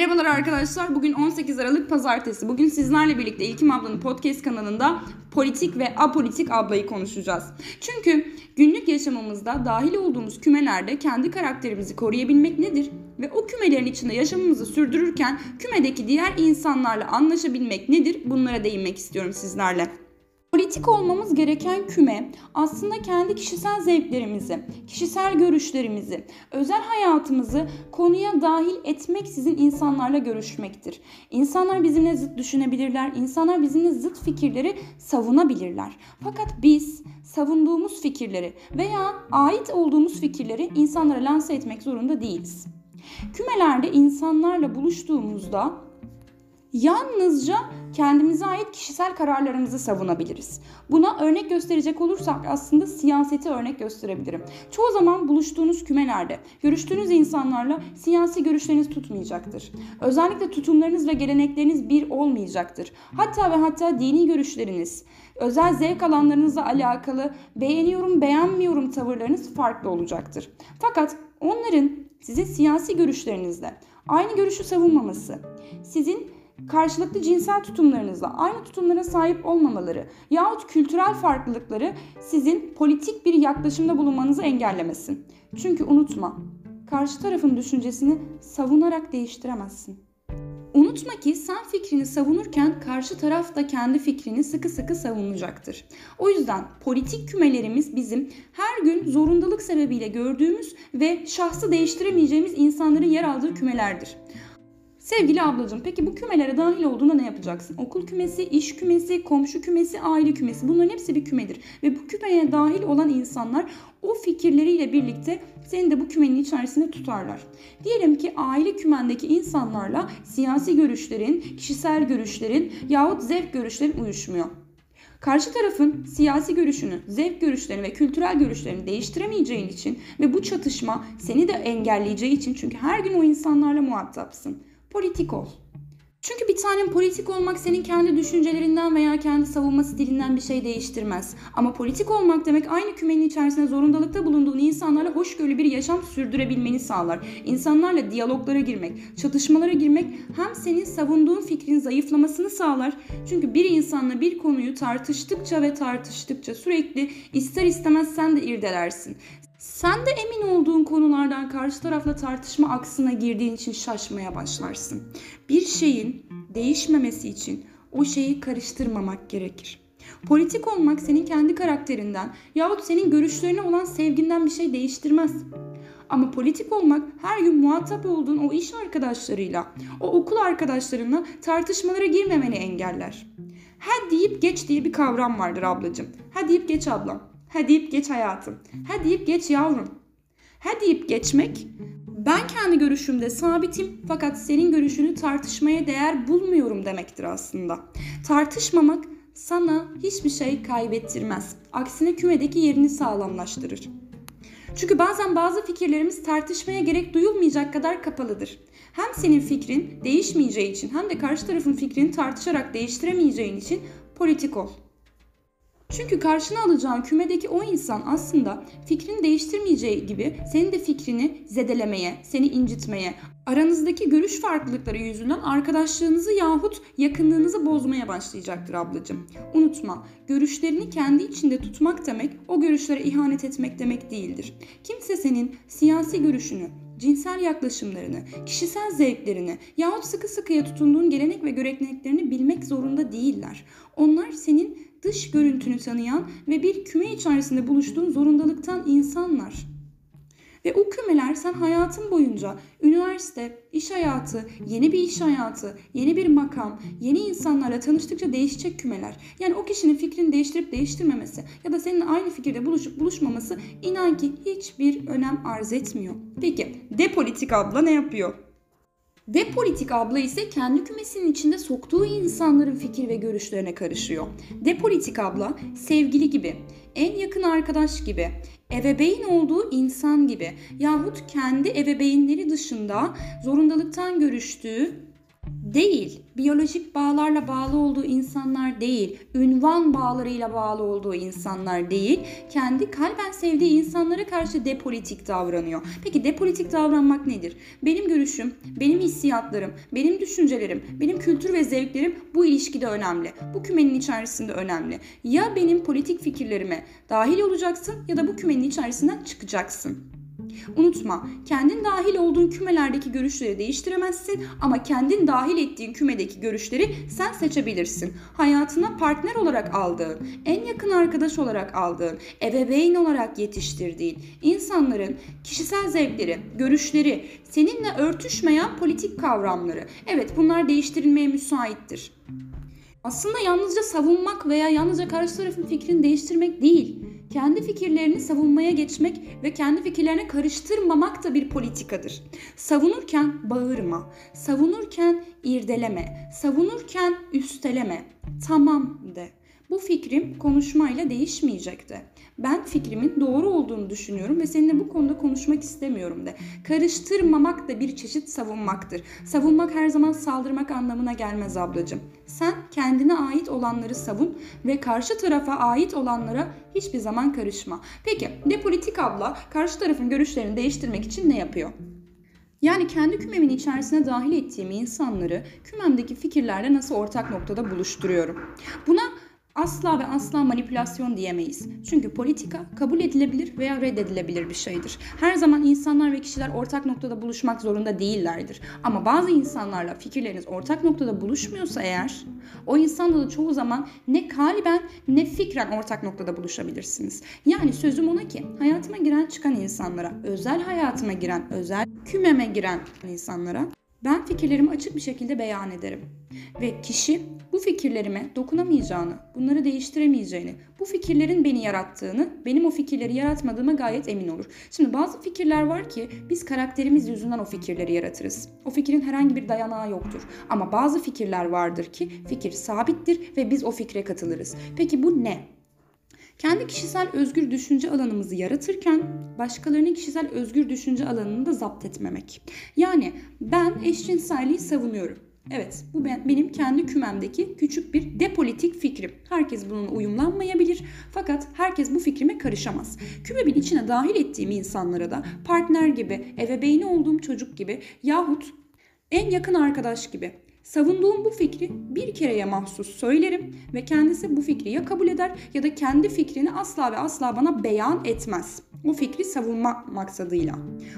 Merhabalar arkadaşlar. Bugün 18 Aralık Pazartesi. Bugün sizlerle birlikte İlkim Abla'nın podcast kanalında politik ve apolitik ablayı konuşacağız. Çünkü günlük yaşamımızda dahil olduğumuz kümelerde kendi karakterimizi koruyabilmek nedir? Ve o kümelerin içinde yaşamımızı sürdürürken kümedeki diğer insanlarla anlaşabilmek nedir? Bunlara değinmek istiyorum sizlerle. Politik olmamız gereken küme aslında kendi kişisel zevklerimizi, kişisel görüşlerimizi, özel hayatımızı konuya dahil etmeksizin insanlarla görüşmektir. İnsanlar bizimle zıt düşünebilirler, insanlar bizimle zıt fikirleri savunabilirler. Fakat biz savunduğumuz fikirleri veya ait olduğumuz fikirleri insanlara lanse etmek zorunda değiliz. Kümelerde insanlarla buluştuğumuzda yalnızca kendimize ait kişisel kararlarımızı savunabiliriz. Buna örnek gösterecek olursak aslında siyaseti örnek gösterebilirim. Çoğu zaman buluştuğunuz kümelerde, görüştüğünüz insanlarla siyasi görüşleriniz tutmayacaktır. Özellikle tutumlarınız ve gelenekleriniz bir olmayacaktır. Hatta ve hatta dini görüşleriniz, özel zevk alanlarınızla alakalı beğeniyorum, beğenmiyorum tavırlarınız farklı olacaktır. Fakat onların sizin siyasi görüşlerinizle aynı görüşü savunmaması, sizin karşılıklı cinsel tutumlarınızla aynı tutumlara sahip olmamaları yahut kültürel farklılıkları sizin politik bir yaklaşımda bulunmanızı engellemesin. Çünkü unutma, karşı tarafın düşüncesini savunarak değiştiremezsin. Unutma ki sen fikrini savunurken karşı taraf da kendi fikrini sıkı sıkı savunacaktır. O yüzden politik kümelerimiz bizim her gün zorundalık sebebiyle gördüğümüz ve şahsı değiştiremeyeceğimiz insanların yer aldığı kümelerdir. Sevgili ablacığım peki bu kümelere dahil olduğunda ne yapacaksın? Okul kümesi, iş kümesi, komşu kümesi, aile kümesi bunların hepsi bir kümedir. Ve bu kümeye dahil olan insanlar o fikirleriyle birlikte seni de bu kümenin içerisinde tutarlar. Diyelim ki aile kümendeki insanlarla siyasi görüşlerin, kişisel görüşlerin yahut zevk görüşlerin uyuşmuyor. Karşı tarafın siyasi görüşünü, zevk görüşlerini ve kültürel görüşlerini değiştiremeyeceğin için ve bu çatışma seni de engelleyeceği için çünkü her gün o insanlarla muhatapsın politik ol. Çünkü bir tanem politik olmak senin kendi düşüncelerinden veya kendi savunma stilinden bir şey değiştirmez. Ama politik olmak demek aynı kümenin içerisinde zorundalıkta bulunduğun insanlarla hoşgörülü bir yaşam sürdürebilmeni sağlar. İnsanlarla diyaloglara girmek, çatışmalara girmek hem senin savunduğun fikrin zayıflamasını sağlar. Çünkü bir insanla bir konuyu tartıştıkça ve tartıştıkça sürekli ister istemez sen de irdelersin. Sen de emin olduğun konulardan karşı tarafla tartışma aksına girdiğin için şaşmaya başlarsın. Bir şeyin değişmemesi için o şeyi karıştırmamak gerekir. Politik olmak senin kendi karakterinden yahut senin görüşlerine olan sevginden bir şey değiştirmez. Ama politik olmak her gün muhatap olduğun o iş arkadaşlarıyla, o okul arkadaşlarınla tartışmalara girmemeni engeller. Ha deyip geç diye bir kavram vardır ablacığım. Ha deyip geç ablam. Ha deyip geç hayatım. Ha deyip geç yavrum. Ha deyip geçmek ben kendi görüşümde sabitim fakat senin görüşünü tartışmaya değer bulmuyorum demektir aslında. Tartışmamak sana hiçbir şey kaybettirmez. Aksine kümedeki yerini sağlamlaştırır. Çünkü bazen bazı fikirlerimiz tartışmaya gerek duyulmayacak kadar kapalıdır. Hem senin fikrin değişmeyeceği için hem de karşı tarafın fikrini tartışarak değiştiremeyeceğin için politik ol. Çünkü karşına alacağın kümedeki o insan aslında fikrini değiştirmeyeceği gibi senin de fikrini zedelemeye, seni incitmeye, aranızdaki görüş farklılıkları yüzünden arkadaşlığınızı yahut yakınlığınızı bozmaya başlayacaktır ablacığım. Unutma, görüşlerini kendi içinde tutmak demek o görüşlere ihanet etmek demek değildir. Kimse senin siyasi görüşünü, cinsel yaklaşımlarını, kişisel zevklerini yahut sıkı sıkıya tutunduğun gelenek ve göreneklerini bilmek zorunda değiller. Onlar senin dış görüntünü tanıyan ve bir küme içerisinde buluştuğun zorundalıktan insanlar. Ve o kümeler sen hayatın boyunca üniversite, iş hayatı, yeni bir iş hayatı, yeni bir makam, yeni insanlarla tanıştıkça değişecek kümeler. Yani o kişinin fikrini değiştirip değiştirmemesi ya da seninle aynı fikirde buluşup buluşmaması inan ki hiçbir önem arz etmiyor. Peki depolitik abla ne yapıyor? Depolitik abla ise kendi kümesinin içinde soktuğu insanların fikir ve görüşlerine karışıyor. Depolitik abla sevgili gibi, en yakın arkadaş gibi, ebeveyn olduğu insan gibi yahut kendi ebeveynleri dışında zorundalıktan görüştüğü değil. Biyolojik bağlarla bağlı olduğu insanlar değil. Ünvan bağlarıyla bağlı olduğu insanlar değil. Kendi kalben sevdiği insanlara karşı depolitik davranıyor. Peki depolitik davranmak nedir? Benim görüşüm, benim hissiyatlarım, benim düşüncelerim, benim kültür ve zevklerim bu ilişkide önemli. Bu kümenin içerisinde önemli. Ya benim politik fikirlerime dahil olacaksın ya da bu kümenin içerisinden çıkacaksın. Unutma, kendin dahil olduğun kümelerdeki görüşleri değiştiremezsin ama kendin dahil ettiğin kümedeki görüşleri sen seçebilirsin. Hayatına partner olarak aldığın, en yakın arkadaş olarak aldığın, ebeveyn olarak yetiştirdiğin insanların kişisel zevkleri, görüşleri, seninle örtüşmeyen politik kavramları. Evet bunlar değiştirilmeye müsaittir. Aslında yalnızca savunmak veya yalnızca karşı tarafın fikrini değiştirmek değil kendi fikirlerini savunmaya geçmek ve kendi fikirlerine karıştırmamak da bir politikadır. Savunurken bağırma, savunurken irdeleme, savunurken üsteleme. Tamam de. Bu fikrim konuşmayla değişmeyecekti. Ben fikrimin doğru olduğunu düşünüyorum ve seninle bu konuda konuşmak istemiyorum de. Karıştırmamak da bir çeşit savunmaktır. Savunmak her zaman saldırmak anlamına gelmez ablacığım. Sen kendine ait olanları savun ve karşı tarafa ait olanlara hiçbir zaman karışma. Peki depolitik abla karşı tarafın görüşlerini değiştirmek için ne yapıyor? Yani kendi kümemin içerisine dahil ettiğim insanları kümemdeki fikirlerle nasıl ortak noktada buluşturuyorum. Buna asla ve asla manipülasyon diyemeyiz. Çünkü politika kabul edilebilir veya reddedilebilir bir şeydir. Her zaman insanlar ve kişiler ortak noktada buluşmak zorunda değillerdir. Ama bazı insanlarla fikirleriniz ortak noktada buluşmuyorsa eğer o insanla da çoğu zaman ne kaliben ne fikren ortak noktada buluşabilirsiniz. Yani sözüm ona ki hayatıma giren çıkan insanlara, özel hayatıma giren, özel kümeme giren insanlara ben fikirlerimi açık bir şekilde beyan ederim. Ve kişi bu fikirlerime dokunamayacağını, bunları değiştiremeyeceğini, bu fikirlerin beni yarattığını, benim o fikirleri yaratmadığıma gayet emin olur. Şimdi bazı fikirler var ki biz karakterimiz yüzünden o fikirleri yaratırız. O fikrin herhangi bir dayanağı yoktur. Ama bazı fikirler vardır ki fikir sabittir ve biz o fikre katılırız. Peki bu ne? Kendi kişisel özgür düşünce alanımızı yaratırken başkalarının kişisel özgür düşünce alanını da zapt etmemek. Yani ben eşcinselliği savunuyorum. Evet, bu ben, benim kendi kümemdeki küçük bir depolitik fikrim. Herkes bununla uyumlanmayabilir fakat herkes bu fikrime karışamaz. Kümemin içine dahil ettiğim insanlara da partner gibi, ebeveyni olduğum çocuk gibi yahut en yakın arkadaş gibi Savunduğum bu fikri bir kereye mahsus söylerim ve kendisi bu fikri ya kabul eder ya da kendi fikrini asla ve asla bana beyan etmez. O fikri savunma maksadıyla.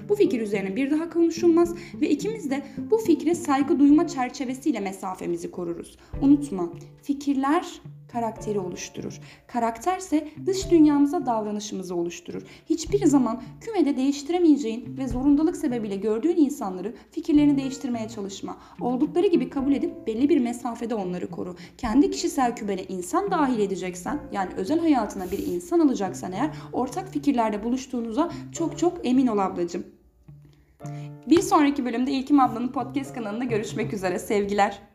Bu fikir üzerine bir daha konuşulmaz ve ikimiz de bu fikre saygı duyma çerçevesiyle mesafemizi koruruz. Unutma, fikirler karakteri oluşturur. Karakterse dış dünyamıza davranışımızı oluşturur. Hiçbir zaman kümede değiştiremeyeceğin ve zorundalık sebebiyle gördüğün insanları fikirlerini değiştirmeye çalışma. Oldukları gibi kabul edip belli bir mesafede onları koru. Kendi kişisel kümene insan dahil edeceksen yani özel hayatına bir insan alacaksan eğer ortak fikirlerde buluştuğunuza çok çok emin ol ablacığım. Bir sonraki bölümde İlkim ablanın podcast kanalında görüşmek üzere. Sevgiler.